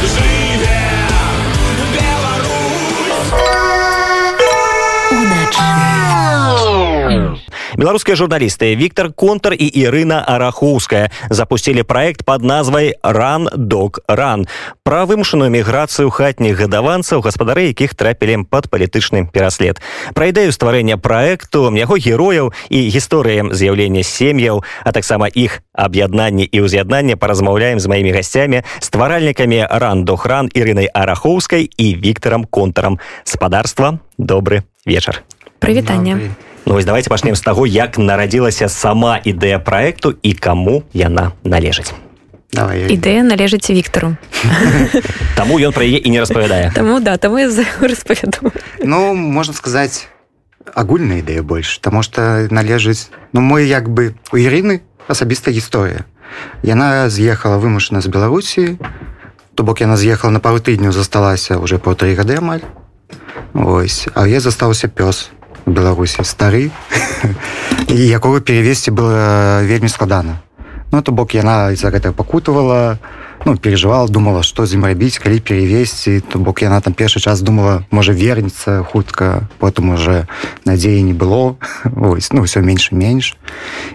Cause Беларускія журналісты Віктор Контр і Ірына Арахоўская запусцілі праект под назвай ран док ран пра вымушаную міграцыю хатніх гадаванцаў гаспадары якіх трапілі под палітычны пераслед. Пра ідэю стварэння праекту яго герояў і гісторыям з'яўлення сем'яў а таксама іх аб'яднанне і ўз'яднанне паразмаўляем з маімі гасцямі стваральнікамі ран дохран Ірынай арахоўскай і Віктором контарам спадарства добры вечар. Прывітанне Ну, вось давайте пачнем з таго як нарадзілася сама ідэя проекту і каму яна належыць. Давай, ідэя належыць Віктору. Таму ён пра яе і не распавядае. Таму да таму я распавяду Ну можна сказаць агульная ідэя больш Таму што належыць ну мой як бы у Ірыны асабістая гісторыя. Яна з'ехала вымушана з Беларусі то бок яна з'ехала на пару тыдняў засталася уже по тры гады амаль. Вось а я застаўся пёс беларусі стары і якога перевесці было вельмі складана. Ну то бок яна за гэта пакутавала ну переживала думала что з ім рабіць калі перевесці. То бок яна там першы час думала можа вернется хутка потым уже надзеі не было. Ось ну все менш менш.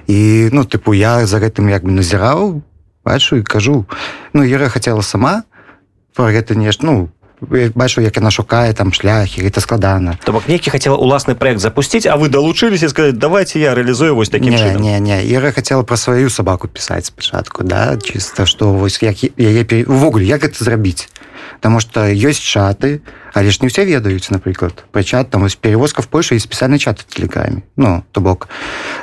І ну тыпу я за гэтым як бы назіраў бачу і кажу ну Іра хотела сама про гэта нешта ну бачу як яна шукае там шляхі гэта складана. То бок нейкі хацела уласны проект запусціць а вы далучыліся сказать давайте я реалізую вось таким не, не не. Іра хотела про сваю сабаку пісаць спачатку да чисто что вось як яе увогуле як это зрабіць? Таму што ёсць чаты, але ж не ўсе ведаюць, напрыклад, пачат там вось перевозка в Польшу і спецыяльны чат телекамі. Ну то бок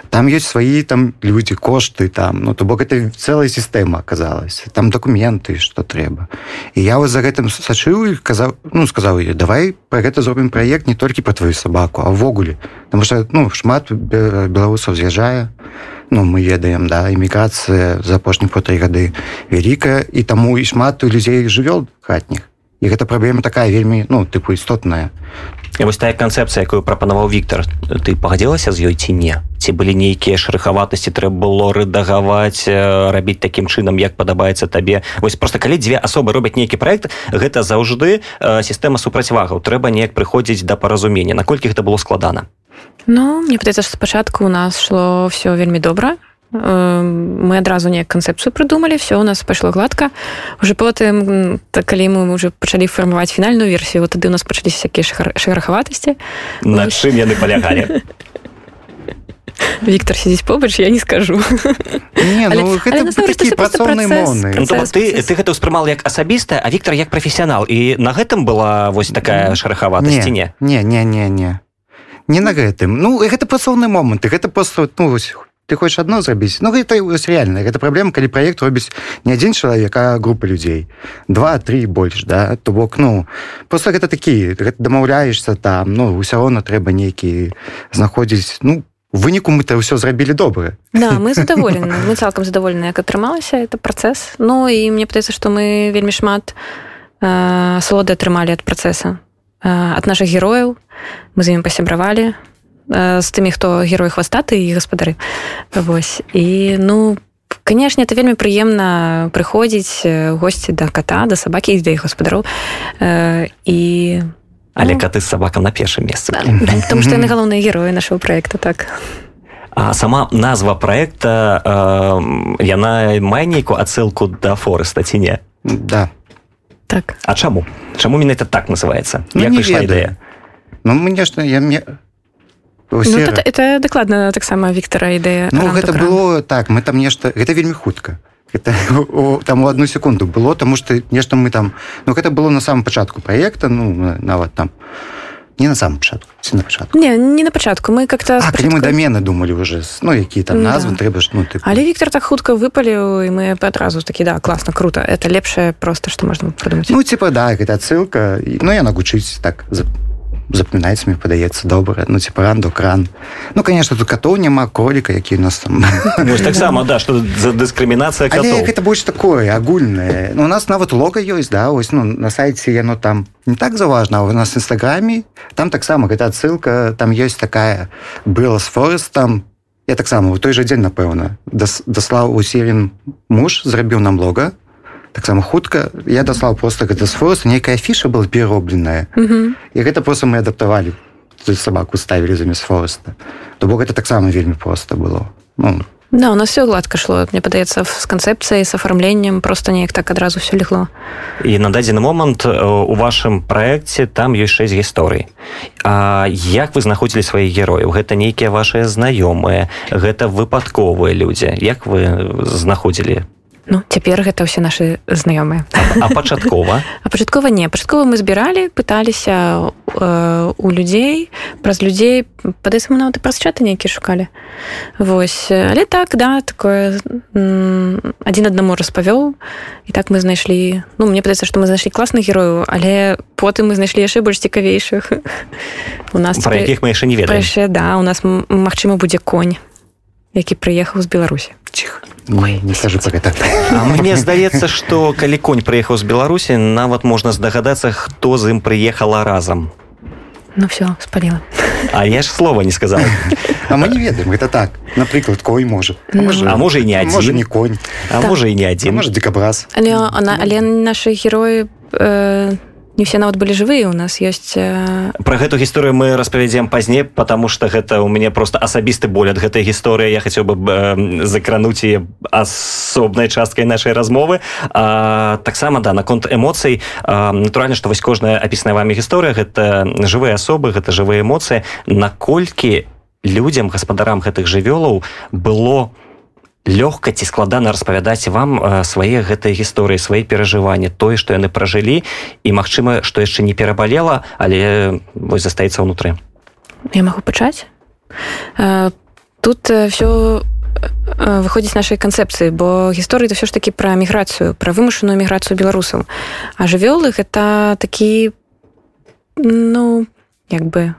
там ёсць свае там людзі кошты там ну то бок это цэлая сістэма аказалась там дакументы што трэба. І я вас за гэтым сачыў і казаў ну сказаў я давай пра гэта зробім праект не толькі па твою сабаку, а ўвогуле, Таму што ну шмат беларусаў з'язджае, ну мы ведаем да эміграцыя за апошніх по тры гады вялікая і таму і шмат людзей жывёл хатніх і гэта праблема такая вельмі ну тыпу істотная і вось тая канцэпцыя якую прапанаваў Віктор ты пагадзілася з ёй ці не ці былі нейкія шрыхаватасці трэба было рэдагаваць рабіць такім чынам як падабаецца табе вось просто калі дзве асобы робяць нейкі проект гэта заўжды сістэма супрацьвагаў. Трэба неяк прыходзіць да паразумення наколькі гэта было складана. Ну мне падаецца што спачатку у нас шло все вельмі добра мы адразу неяк канцэпцыю прыдумалі все у нас пайшло гладка. Уже потым так калі мы уже пачалі фармаваць фінальную версію вот тады у нас пачаліся всякія шэрахаватасці на чым яны палягалі? Віктор сидзіць побач я не скажу. Не, ну, але, гэта але, такі працоўны ну, ты ты гэта ўспрымал як асабістая а Віктор як прафесіянал. І на гэтым была вось такая шарахаватасці не? не? Не не не не. На гэтым. Ну гэта працоўны момант гэта просто ну вось ты хочешь одно зрабіць ну гэта реально гэта праблема калі проект робіць не адзін чалавек а група людзей два три больш да то бок ну просто гэта такі дамаўляешься там ну ўсё роўно трэба нейкі знаходзіць ну выніку мы-то ўсё зрабілі добра да мы задаволены мы цалкам задаволены як атрымалася это працэс Ну і мне падаецца што мы вельмі шмат э, салоды атрымалі ад працэса ад наших герояў мы з імі пасябравалі з тымі хто герой хвастаты і гаспадары Вось. І ну канешне это вельмі прыемна прыходзіць госці да кота да сабакі да іх гаспадароў і але ну, каты з сабака на першым месцы. потому что яны галоўныя героі нашего проекта так. А сама назва проекта э, яна мае нейкую ацэлку да фореста ці не? Да. Так. А чаму? Чаму менавіта так называется ну, як прыйшла ідэя? Ну мне што я мне Ну, это, это дакладна таксама Віктора ідэя Ну гэта было так мы там нешта гэта вельмі хутка. Это там у одну секунду было тому что нешта мы там ну гэта было на самом пачатку проекта ну нават там не на самом пачатку на пачатку не не на пачатку мы как-то спачатку... мы домены думали уже ну які там назвы да. трэба ж ну ты але Віктор так хутка выпаліў і мы адразу такі да класна круто это лепшае просто что можна придумать. Ну типа да гэта ссылка ну я нагучыць так за запамінаецца мне падаецца добра ну типа ранду кран ну конечно тут катоў няма коліка які у нас там. Таксама да что за дыскрымінацыя это больш такое агульнае ну у нас нават лога ёсць да ось ну на сайте яно там не так заважна у нас нстаграме там таксама гэта ссылка там ёсць такая была с форестом я таксама у той жа дзень напэўна даслаў у серін муж зрабіў нам лога таксама хутка. Я даслаў просто гэта форста нейкая фіша была переробленая і гэта просто мы адаптавалі сабаку ставілі замест фореста. То бок гэта таксама вельмі проста было. Ну Да, у нас все гладко шло. Мне падаецца с канцэпцыяй с афармленнем просто неяк так адразу все легло. І на дадзены момант у вашым праекце там ёсць шэсць гісторый А як вы знаходзілі сваіх герояў? Гэта нейкія вашыя знаёмыя? Гэта выпадковыя людзі? Як вы знаходзілі Ну цяпер гэта ўсе нашы знаёмыя а пачаткова а пачаткова не. Пачаткова мы збіралі пыталіся э, у людзей праз людзей падаецца мы нават і праз чаты нейкі шукалі Вось. Але так да такое адзін аднаму распавёў і так мы знайшлі Ну мне падаецца што мы знайшлі класных герою але потым мы знайшлі яшчэ больш цікавейшых. У нас про якіх мы яшчэ не ведаем. Да у нас магчыма будзе конь які прыехаў з беларусі. Ціха Ой, не скажу про гэта А мне здаецца что калі конь прыехаў з беларусі нават можна здагадацца хто з ім прыехала разам. Ну все спаліла А я ж слова не сказал А мы не ведаем гэта так. Напрыклад конь можа ну, а можа і не адзін можа не конь. А так. можа і не адзін можа дыкабраз але она але нашы героі э, не все нават былі жывыя у нас ёсць э... про гэту гісторыю мы распавядзем пазней потому что гэта у мяне просто асабісты боль ад гэтай гісторыі. Я хацеў бы э, закрануць і асобнай часткай нашай размовы. Таксама да наконт эмоцый. Натуральна што вось кожная апісная вами гісторыя гэта жывыя асобы гэта жывыя эмоцыі. Наколькі людзям гаспадарам гэтых жывёлаў было у лёгка ці складана распавядаць вам свае гэтыя гісторыі свае перажыванні тое што яны пражылі. І магчыма што яшчэ не перабалела але вось застаецца ўнутры. Я магу пачаць? Тут все выходзіць нашай канцэпцыі бо гісторыі это все ж таки пра міграцыю пра вымушаную міграцыю беларусаў. А жывёлы гэта такі ну як бы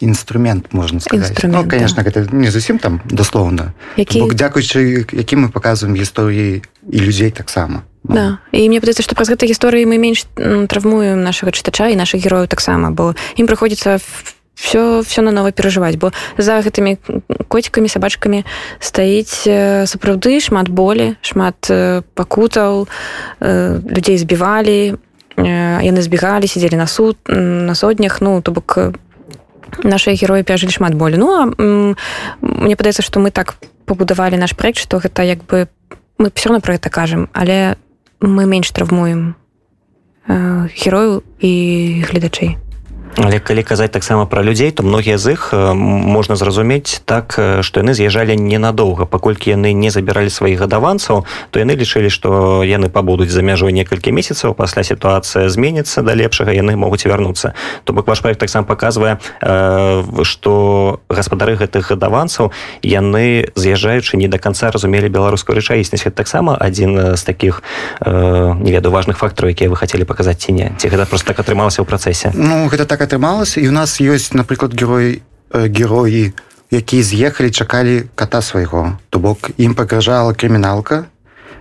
інструмент можна сказать. Ну, конечно да. гэта не зусім там даслоўна які... дзякуючы які мы показываем гісторыі і людзей таксама да. і мне падаецца што праз гэтай гісторыі мы менш травмуем нашага чытача і наших герояў таксама бо ім прыходзіцца все все на нова перажываць бо за гэтымі коцікамі сабачкамі стаіць сапраўды шмат болі шмат пакутаў людзей збівалі яны збегалі сидзелі на суд на сотнях. Ну то бок наши героі пяжылі шмат болі ну а, мне падаецца што мы так пабудавалі наш проект што гэта як бы мы все равно про это кажам але мы менш травмуем э, герою і гледачэй Але калі казаць таксама пра людзей то многія з іх можна зразумець так што яны з'язджалі ненадоўга. Паколькі яны не забіралі сваіх гадаванцаў то яны лічылі што яны пабудуць за мяжой некалькі месяцаў пасля сітуацыя зменіцца да лепшага яны могуць вярнуцца. То бок ваш проект таксам паказвае што гаспадары гэтых гадаванцаў яны з'язджаючы не до конца разумелі беларускую рэчаіснасць. Таксама адзін з таких не веду важных фактараў якія вы хацелі паказаць ці не. Ці гэта просто так атрымалася ў працэсе? Ну гэта так так атрымалася і у нас ёсць напрыклад герой э, героі якія з'ехалі чакалі кота свайго. То бок ім пагражала крыміналка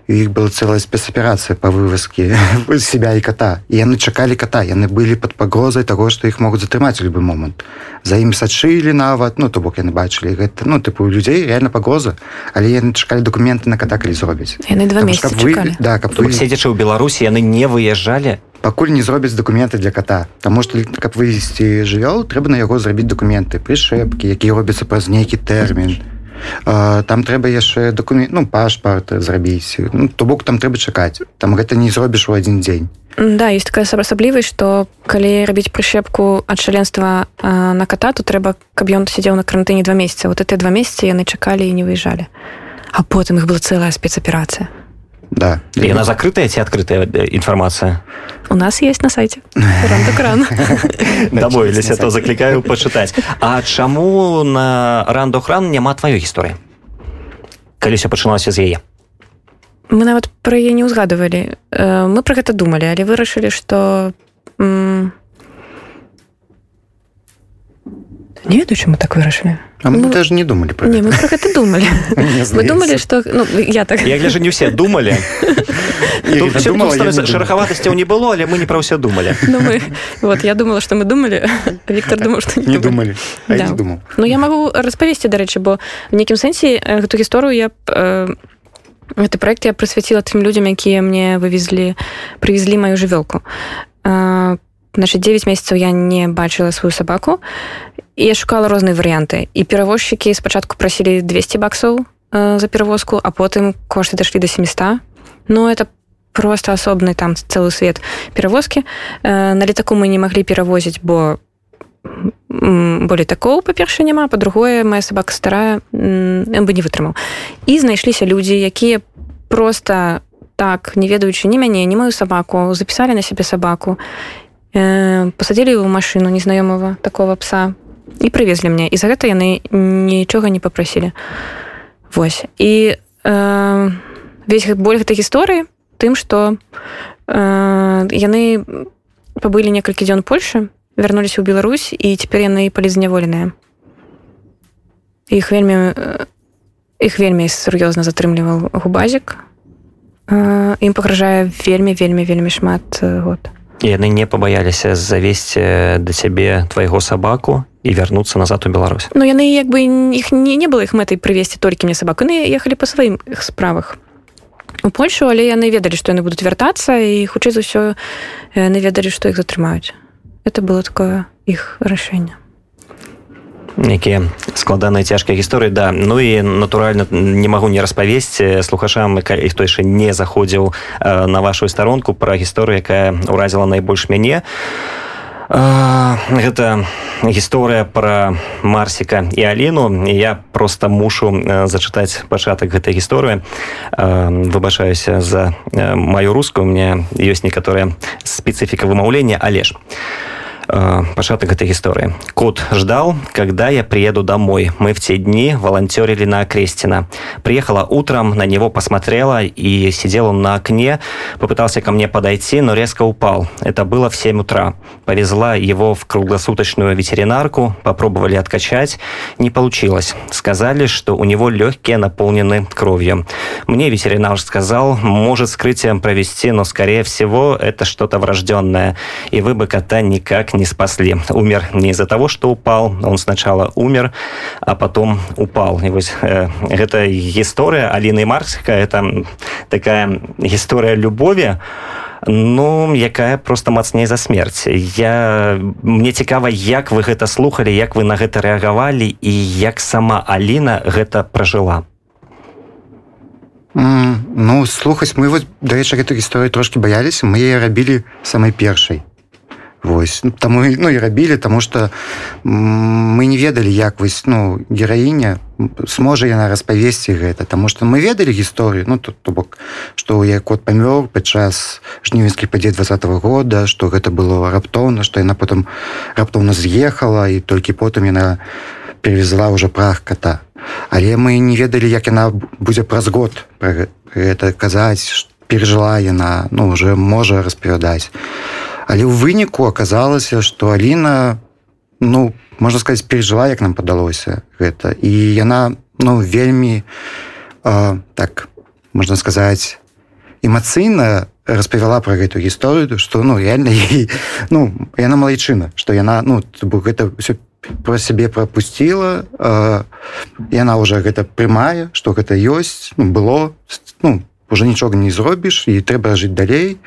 іх была целая спецаперацыя по вывазкі себя і кота. І яны чакалі кота яны былі под пагрозай того что іх могуць затрымаць любы момант за ім сачылі нават ну то бок яны бачылі гэта ну тыпу людзей реально пагроза але яны чакалі документы на кота калі зробяць яны два месяца вы, да, каб вы... седзячы ў беларусі яны не выязджалі пакуль не зробяць документы для кота. Таму что каб вывесці жывёл трэба на яго зрабіць документы прышэпкі які робяцца праз нейкі тэрмін там трэба яшчэ документ ну пашпарт зрабіць. Ну, то бок там трэба чакаць. Там гэта не зробіш у адзін дзень. Да есть такая асаблівасць что калі рабіць прышэпку ад шаленства на кота то трэба каб ён сидзеў на карантыне два месяца вот это два месяца яны чакалі і не выязджалі. А потым их была целая спецаперацыя Да. И она закрытая, ці открытая информация? У нас есть на сайте. Рандокран. Дамовились, а то закликаю почитать. А чаму на Рандокран няма твоей гісторыі? Калі все пачыналася з яе? Мы нават пра яе не ўзгадывалі. Мы пра гэта думалі, але вырашылі, што не ведаю чаму так вырашылі А мы ну, даже не думали про не, мы про гэта думали. Мы думали что ну, я так. Я гляжу не все думали. Шерахаватасцяў не было але мы не про ўсё думали. Ну, мы, вот я думала что мы думали. Віктор думал что не думали. да. думал. Ну я могу распавесці дарэчы бо в нейкім сэнсе гэту гісторыю я э, гэты проект я прысвяціла тым людзям якія мне вывезлі прывезлі маю жывёлку значит 9 месяцаў я не бачыла сваю сабаку і я шукала розныя варыянты і перавозчыкі спачатку прасілі 200 баксаў за перавозку а потым кошты дашлі до 700 но это просто асобны там цэлы свет перавозкі на летаку мы не маглі перавозіць бо болей такого па-перша няма па-другое моя сабака старая бы не вытрымаў і знайшліся людзі якія просто так не ведаючы не мяне не маю сабаку запісалі на сябе сабаку э, пасадзілі ў машыну незнаёмого такого пса і прывезлі мне. І за гэта яны нічога не попрасілі Вось. І э, весь боль гэтай гісторыі тым что э, яны пабылі некалькі дзён Польшы вярнуліся ў Беларусь і цяпер яны палізняволеныя іх вельмі іх вельмі сур'ёзна затрымліваў губазік ім пагражае вельмі вельмі вельмі шмат год яны не пабаяліся завесці да цябе твайго сабаку і вярнуцца назад у Беларусь. Ну яны як бы іх не, не было іх мэтай прывесці толькі мне сабаку яны ехалі па сваім справах. У Польшу але яны ведалі што яны будуць вяртацца і хутчэй за ўсё яны ведалі што іх затрымаюць это было такое іх рашэнне якія складаныя цяжкія гісторыі да. Ну і натуральна не магу не распавесці слухашам іх той яшчэ не заходзіў на вашу старонку пра гісторыю якая ўразіла найбольш мяне. Гэта гісторыя пра марсіка і аліну. Я просто мушу зачытаць пачатак гэтай гісторыі. Выбачаюся за маю рускую. У меня ёсць некаторыя спецыфіка вымаўлення але ж. а э, початок этой истории. Кот ждал, когда я приеду домой. Мы в те дни волонтерили на Крестина. Приехала утром, на него посмотрела и сидел он на окне, попытался ко мне подойти, но резко упал. Это было в 7 утра. Повезла его в круглосуточную ветеринарку, попробовали откачать, не получилось. Сказали, что у него легкие наполнены кровью. Мне ветеринар сказал, может скрытием провести, но скорее всего это что-то врожденное, и вы бы кота никак не не спасли. Умер не из-за того, что упал, он сначала умер, а потом упал. И вот э, эта история Алины Марксика, это такая история любови, ну якая просто мацней за смерць я мне цікава як вы гэта слухали як вы на гэта рэагавалі і як сама Аліна гэта пражыла mm, ну слухаць мы вот дарэчы гэту гісторыю трошки баяліся мы яе рабілі самай першай Вось ну, там ну і рабілі тому что мы не ведалі як вось ну гераіня сможа яна распавесці гэта. Тому что мы ведалі гісторыю ну тут то бок что я кот памёр падчас жнівенскіх падзей двадцатого года что гэта было раптоўна что яна потым раптоўна з'ехала і толькі потым яна перевезла уже прах кота але мы не ведалі як яна будзе праз год про гэта казаць пережила яна ну уже можа распавядаць але ў выніку аказалася что Аліна ну можна сказать пережила як нам падалося гэта. І яна ну вельмі э, так можна сказать эмацыйна распавяла про гэту гісторыю что ну реально ей, ну яна малайчына что яна ну гэта все про сябе пропустила э, яна уже гэта прымае что гэта ёсць ну, было ну уже нічога не зробіш і трэба жыць далей.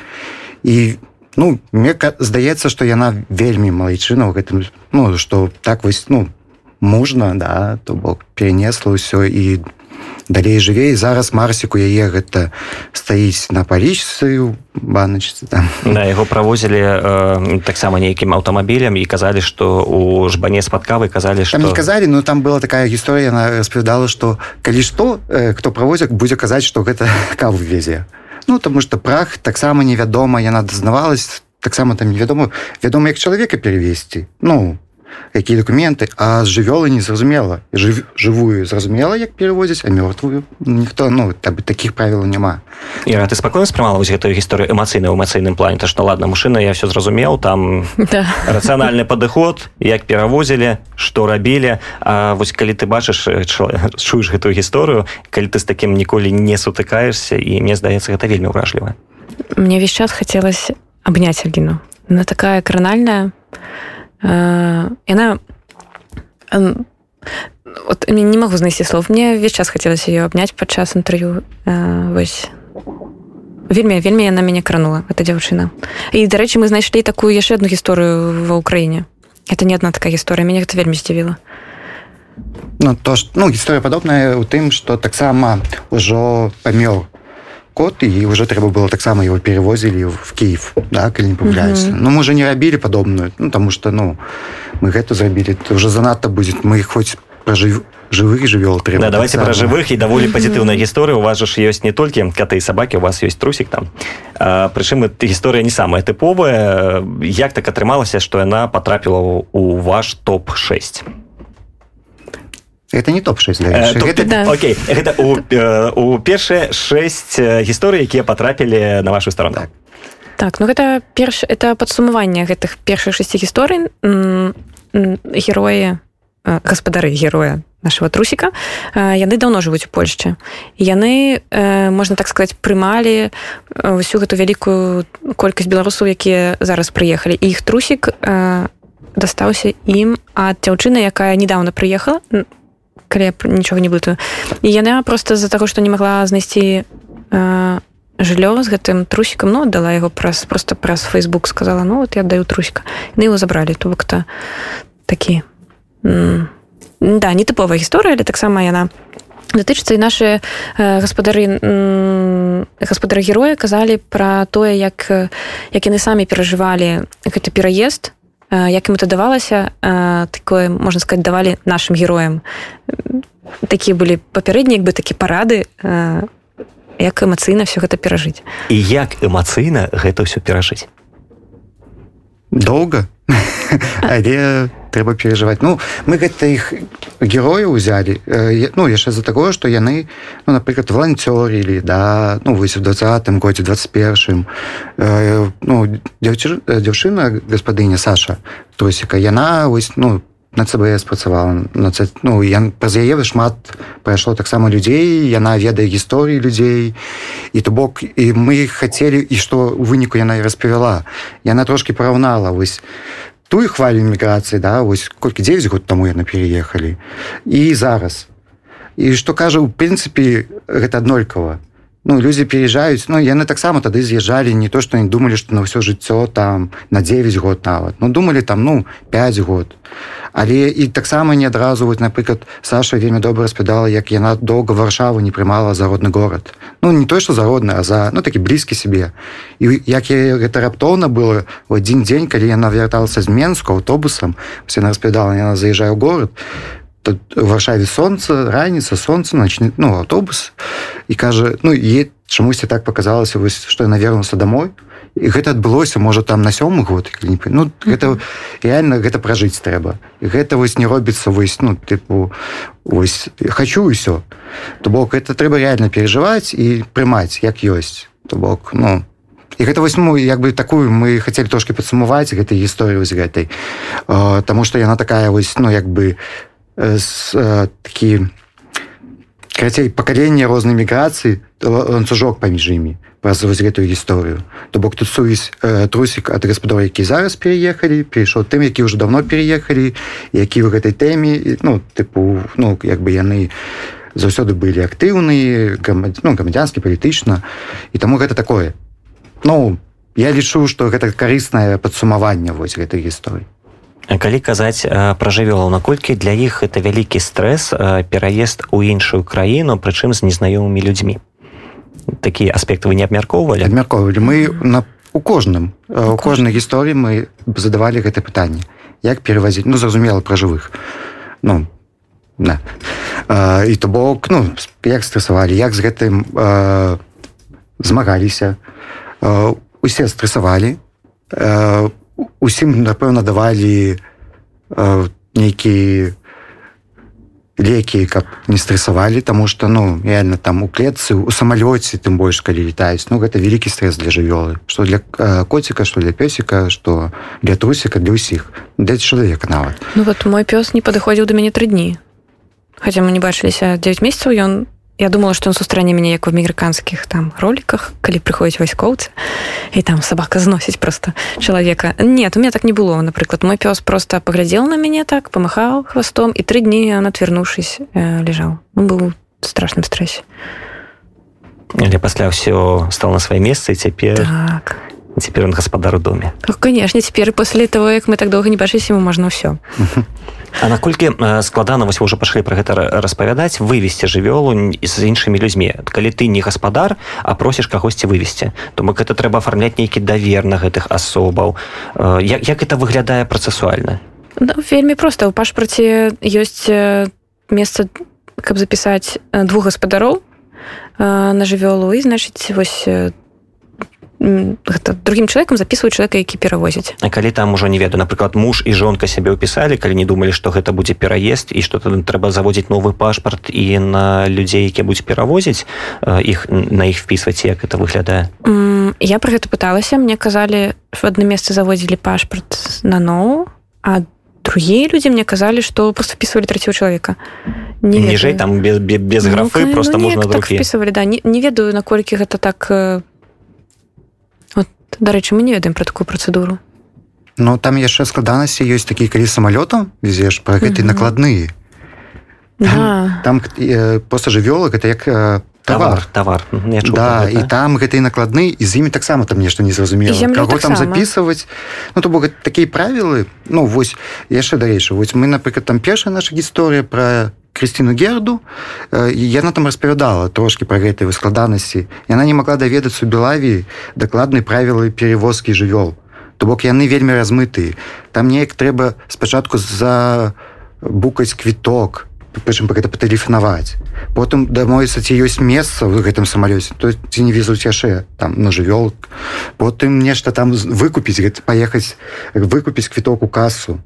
І ну мне здаецца что яна вельмі малайчына ў гэтым ну что так вось ну можна да то бок перенесла ўсё і далей жыве і зараз марсіку яе гэта стаіць на палічцы баначцы там на яго правозілі э, таксама нейкім аўтамабілем і казалі что у жбане спадкавы казалі что не казалі но ну, там была такая гісторыя она распавядала что калі што э, хто правозяк будзе казаць что гэта каву везе Ну тому что прах таксама невядома яна дазнавалась таксама там невядома вядома як чалавека перевесці. Ну якія документы а жывёлы незразумела жив жывую зразумела як перевозіць а мёртвую ніхто ну так бы таких правил няма Іра, ты спакойна спрымала вось гэтую гісторыю эмацыйна ў эмацыйным плане? То што ладно машина я все зразумеў там да. рацыянальны падыход як перавозілі што рабілі А вось калі ты бачыш чуеш гэтую гісторыю калі ты з таким ніколі не сутыкаешься і мне здаецца гэта вельмі ўражліва мне весь час хацелось абняць Альгіну на такая кранальная яна вот не могу знайсці слов. Мне весь час хацелася ее абняць падчас інтэрв'ю э, вось. Вельмі вельмі яна мяне кранула эта дзяўчына. І дарэчы мы знайшлі такую яшчэ одну гісторыю ва ўкраіне. Это не одна такая гісторыя мяне гэта вельмі здзівіла. Ну то ж ну гісторыя падобная у тым что таксама ўжо памёр кот і уже трэба было таксама его перевозілі в Киев да калі не памыляюся mm -hmm. Ну мы уже не рабілі падобную ну тому что ну мы гэта зрабілі то уже занадта будет. Мы хоць пражыв живых жывёл трэба да, давайте про жывых і даволі пазітыўная гісторыя у вас ж ёсць не толькі каты і сабакі у вас ёсць трусик там. Прычым гісторыя не самая тыповая як так атрымалася што яна потрапіла у ваш топ-6 это не топ-6 э, гэта, да. Окей, гэта у, э, у першыя 6 гісторый якія потрапілі на вашу сторону. Так. так ну гэта перш это падсумаванне гэтых першых шасці гісторый героі гаспадары героя нашего трусіка яны даўно жывуць у Польшчы яны можна так сказать прымалі ўсю гэту вялікую колькасць беларусаў якія зараз прыехалі іх трусік дастаўся ім ад дзяўчыны якая недавно прыехала калі нічога не блытаю і яна просто з-за таго што не магла знайсці жыллё з гэтым трусікам ну дала яго праз просто праз Facebook сказала ну вот я даю трусіка на его забралі то бок-то такі да нетыповая гісторыя але таксама яна датычыцца. І наши э, гаспадары гаспадары героя казалі пра тое як як яны самі перажывалі гэты пераезд як ім это давалася такое можна сказать давалі нашим героям. Такія былі папярэдні як бы такі парады як эмацыйна все гэта перажыць і як эмацыйна гэта ўсё перажыць доўга але трэба переживаць ну мы гэта іх героя узялі. Э, ну яшчэ за такое что яны ну, напрыклад волонцёрілі да ну вось у двадцатым годзе 21 э, ну дзяўчына гаспадыня Саша тосіка яна вось ну по на цбс працавала на ну я праз яе шмат прайшло таксама людзей яна ведае гісторыі людзей. І то бок і мы хацелі і што у выніку яна і распавяла. Яна трошки параўнала вось тую хвалю міграцыі да вось колькі 9 год таму яны переехалі і зараз. І што кажа у прынцыпе гэта аднолькава ну людзі переязджаюць Ну яны таксама тады з'язджалі не то што не думалі што на ўсё жыццё там на 9 год нават ну думалі там ну 5 год. Але і таксама не адразу вот напрыклад Саша вельмі добра распядала як яна доўга варшаву не прымала за родны горад ну не то что зародны а за ну такі блізкі сябе і як я гэта раптоўна было в один дзень калі яна вярталася з менску аўтобусам все она распядала яна заезжаю город тут варшаве солнце раніца солнце начнет ну аўтобус і кажа ну е чамусьці так показалася вось что я навернулся домой. І гэта адбылося можа там на сёмы год ну гэта реально гэта пражыць трэба і гэта вось не робіцца вось ну тыпу ось хочу ўсё то бок это трэба реально переживаць і прымаць як ёсць. То бок ну і гэта вось ну як бы такую мы хацелі трошки падсумаваць гэтай гісторыю з гэтай Таму что яна такая вось ну як бы з такі карацей пакаленне рознай міграцыі ланцужок паміж імі праз вось гэтую гісторыю то бок тут сувязь э, трусік ад гаспадар які зараз переехалі перайшоў тым які ўжо давно переехалі які ў гэтай тэме ну тыпу ну як бы яны заўсёды былі актыўныя ну, грамадзянскі палітычна і таму гэта такое. Ну я лічу што гэта карыснае падсумаванне вось гэтай гісторыі калі казаць пра жывёлаў наколькі для іх это вялікі стрэс пераезд у іншую краіну прычым з незнаёмымі людзьмі такія аспекты вы не абмяркоўвалі абмяркоўвалі мы на у кожным у кожнай гісторыі мы задавалі гэта пытанне як перавазіць ну зразумела пра жывых ну да. і то бок ну як стрэсавалі як з гэтым э, змагаліся. Э, усе стрэсавалі э, усім напэўна давалі э, нейкі лекі каб не стрессавалі тому что ну реально там у клетцы у самалёце тым больш калі летаюць ну гэта вялікі стресс для жывёлы. Что для э, коціка что для пёсіка что для трусіка для ўсіх. Для чалавека нават. Ну вот мой пёс не падыходзіў до мяне тры дні. Хотя мы не бачыліся 9 месяцаў ён я думала что он сустране мяне як в амерыканскіх там роликах калі прыходзіць вайскоўцы і там собака зносіць просто чалавека нет у меня так не было напрыклад мой пёс просто паглядзел на мяне так помахаў хвастом і тры дні он отвернувшись э, лежаў он был страшным стрэсе але пасля ўсё стал на свае месцы цяпер так цяпер он гаспадар у доме. Ну, конечно цяпер после того як мы так доўга не бачыся ему можна ўсё А наколькі складана вось ўжо пашлі пра гэта распавядаць вывесці жывёлу з іншымі людзьмі калі ты не гаспадар а просіш кагосьці вывесці то бок гэта трэба афармляць нейкі давер на гэтых асобаў як, як это выглядае працэсуальна ну, вельмі проста. Ў пашпарце ёсць месца каб запісаць двух гаспадароў на жывёлу. І значыць вось гэта другим чалавекам записывают человека які перавозіць А калі там ужо не ведаю напрыклад муж і жонка сябе ўпісалі калі не думалі што гэта будзе пераезд і што тады трэба заводзіць новы пашпарт і на людзей які будуць перавозіць іх на іх впісваць як это выглядае? Я про гэта пыталася. Мне казалі в одно месца заводзілі пашпарт на ноу а другие людзі мне казалі что просто впісвалі траціго чалавека. Не ніжэй там без, без, без графы ну, просто ну, можна так впісвалі да. Не, не ведаю наколькі гэта так дарэчы мы не ведаем про такую працэдуру Ну там яшчэ складанасці ёсць такі калі самалётам везеш про гэты накладныя там, там э, просто жывёлак это як э, товар. Товар да і там гэтый накладны і з імі таксама там нешта незразумела кого там записывать? Ну то бок такія правілы ну вось яшчэ дарэчы вось мы напрыклад там першая наша гісторыя про Крысціну герду. Яна там распавядала трошки про гэтай выскладанасці яна не могла даведацца у белаві дакладнай правілы перевозкі жывёл то бок яны вельмі размытыя. Там неяк трэба спачатку за букаць квіток прычым гэта патэлефанаваць потым дамовіцца ці ёсць месца в гэтым самалёце то ці не везуць яшчэ там на жывёл потым нешта там выкупіць гэта паехаць выкупіць квіток у касу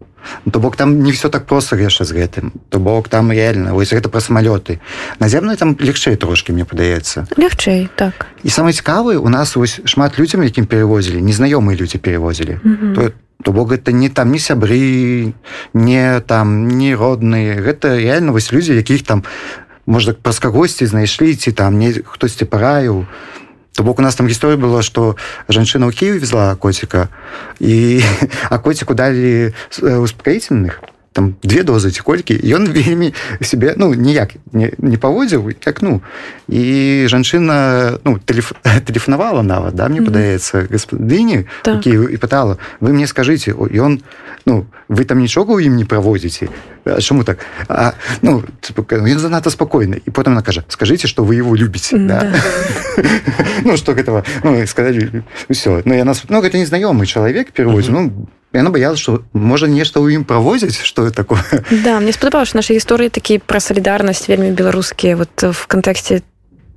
Ну, то бок там не все так просто яшчэ з гэтым. То бок там реально вось гэта пра самалёты наземны там лягчэй трошки мне падаецца лягчэй так. І самае цікавы у нас вось шмат людзям якім перевозілі незнаёмыя людзі перевозілі. Mm -hmm. то, то бок гэта не там не сябры не там не родныя. Гэта реально вось людзі якіх там можна праз кагосьці знайшлі ці там не хтосьці параіў. То То бок у нас там гісторыя была што жанчына ў Киев везла коціка і а коціку далі успакаительных там две дозы ці колькі ён вельмі себе ну ніяк не, не паводзіў як ну і жанчына ну тэлеф, тэлефанавала нават да мне mm -hmm. падаецца гаспадыні так. і пытала вы мне скажыце ён ну вы там нічога ў ім не праводзіце чаму так а, ну ён занадта спакойны і потым она кажа скажите что вы его любіце да? да. ну что гэтага ну, сказать все ну я нас ну гэта незнаёмы чалавек пераводзі mm -hmm. ну яна боялась что можа нешта ў ім правозіць что такое да мне спадабалось наша гісторыі такі пра салідарнасць вельмі беларускія вот в кантэксце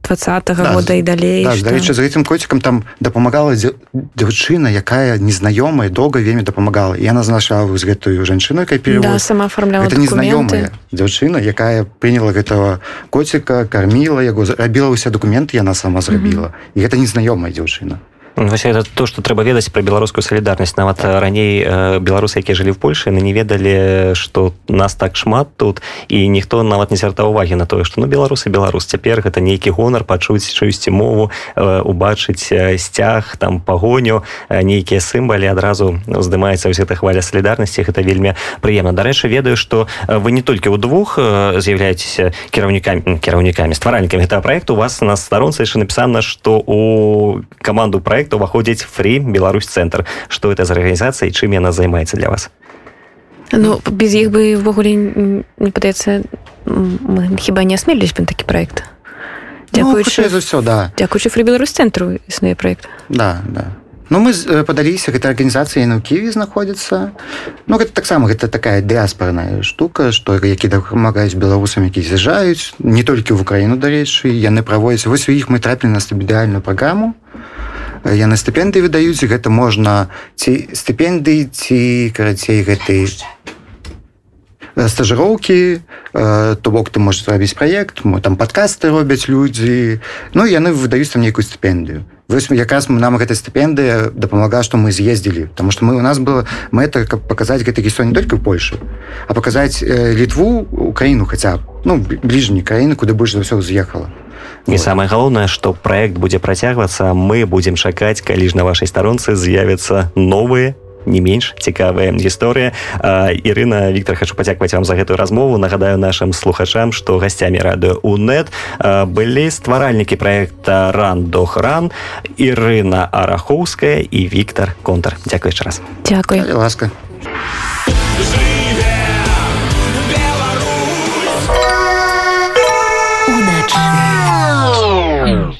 двадцатого да, года і далей да, дарэчы з гэтым коцікам там дапамагала дзяўчына якая незнаёмая доўга вельмі дапамагала і яна значала з гэтую жанчыну якая да, сама оформляла это незнаёмая дзяўчына якая прыняла гэтага коціка карміла яго рабіла ўсе документы яна сама зрабіла mm -hmm. і гэта незнаёмая дзяўчына Вось это то что трэба ведаць про беларускую солідарнасць нават раней беларусы якія жылі в Польше на не ведалі что нас так шмат тут і ніхто нават не звяртаў увагі на тое что ну беларусы беларус. Цяпер гэта нейкі гонар пачуць чуюсьці мову убачыць сцяг там пагоню нейкія сімбалі адразу уздымаецца ўсе эта хваля солідарнасці гэта вельмі прыемна. Дарэчы ведаю что вы не толькі ў двух з'яўляецеся кіраўнікамі кіраўнікамі стваральнікамі гэтага проекту у вас на старонцы яшчэ напісана что у каманду проект проект уваходзіць фри Беларусь цэнтр. Что это за арганізацыя чым яна займаецца для вас? Ну без іх бы ввогуле не падаецца хіба не асмелілись бы такі проект дзякуючы ну, за все да. дзякуючы фри Беларусь цэнтру існуе проект да да. Ну, мы падаліся гэта арганізацыя на ківі знаходзіцца. Ну гэта таксама гэта такая дыаспорная штука што які дапамагаюць беларусам які з'язджаюць не толькі в украіну дарэчы яны праводзяць. Вось у іх мы трапілі на стабідыальную праграму яны стыпендыі выдаюць гэта можна ці стыпендыі ці карацей гэтай стажыроўкі то бок ты можаш зрабіць праект там падкасты робяць людзі. Ну яны выдаюць там нейкую стыпендыю. Вось якраз нам гэта стыпендыя дапамагла што мы з'ездзілі. Потому что мы у нас было мэта каб паказаць гэты гісто не только Польшу а паказаць літву украіну хаця ну бліжні краіны куды больш за ўсё з'ехала і вот. самае галоўнае што праект будзе працягвацца мы будзем чакаць калі ж на вашай старонцы з'явяцца новыя не менш цікавая гісторыя Ірына Віктор хочу пацякваць вам за гэтую размову. Нагадаю нашим слухачам што гасцямі радыё унет былі стваральнікі проекта ран дохран Ірына арахоўская і Віктор контр яшчэ раз. Дякую. Ласка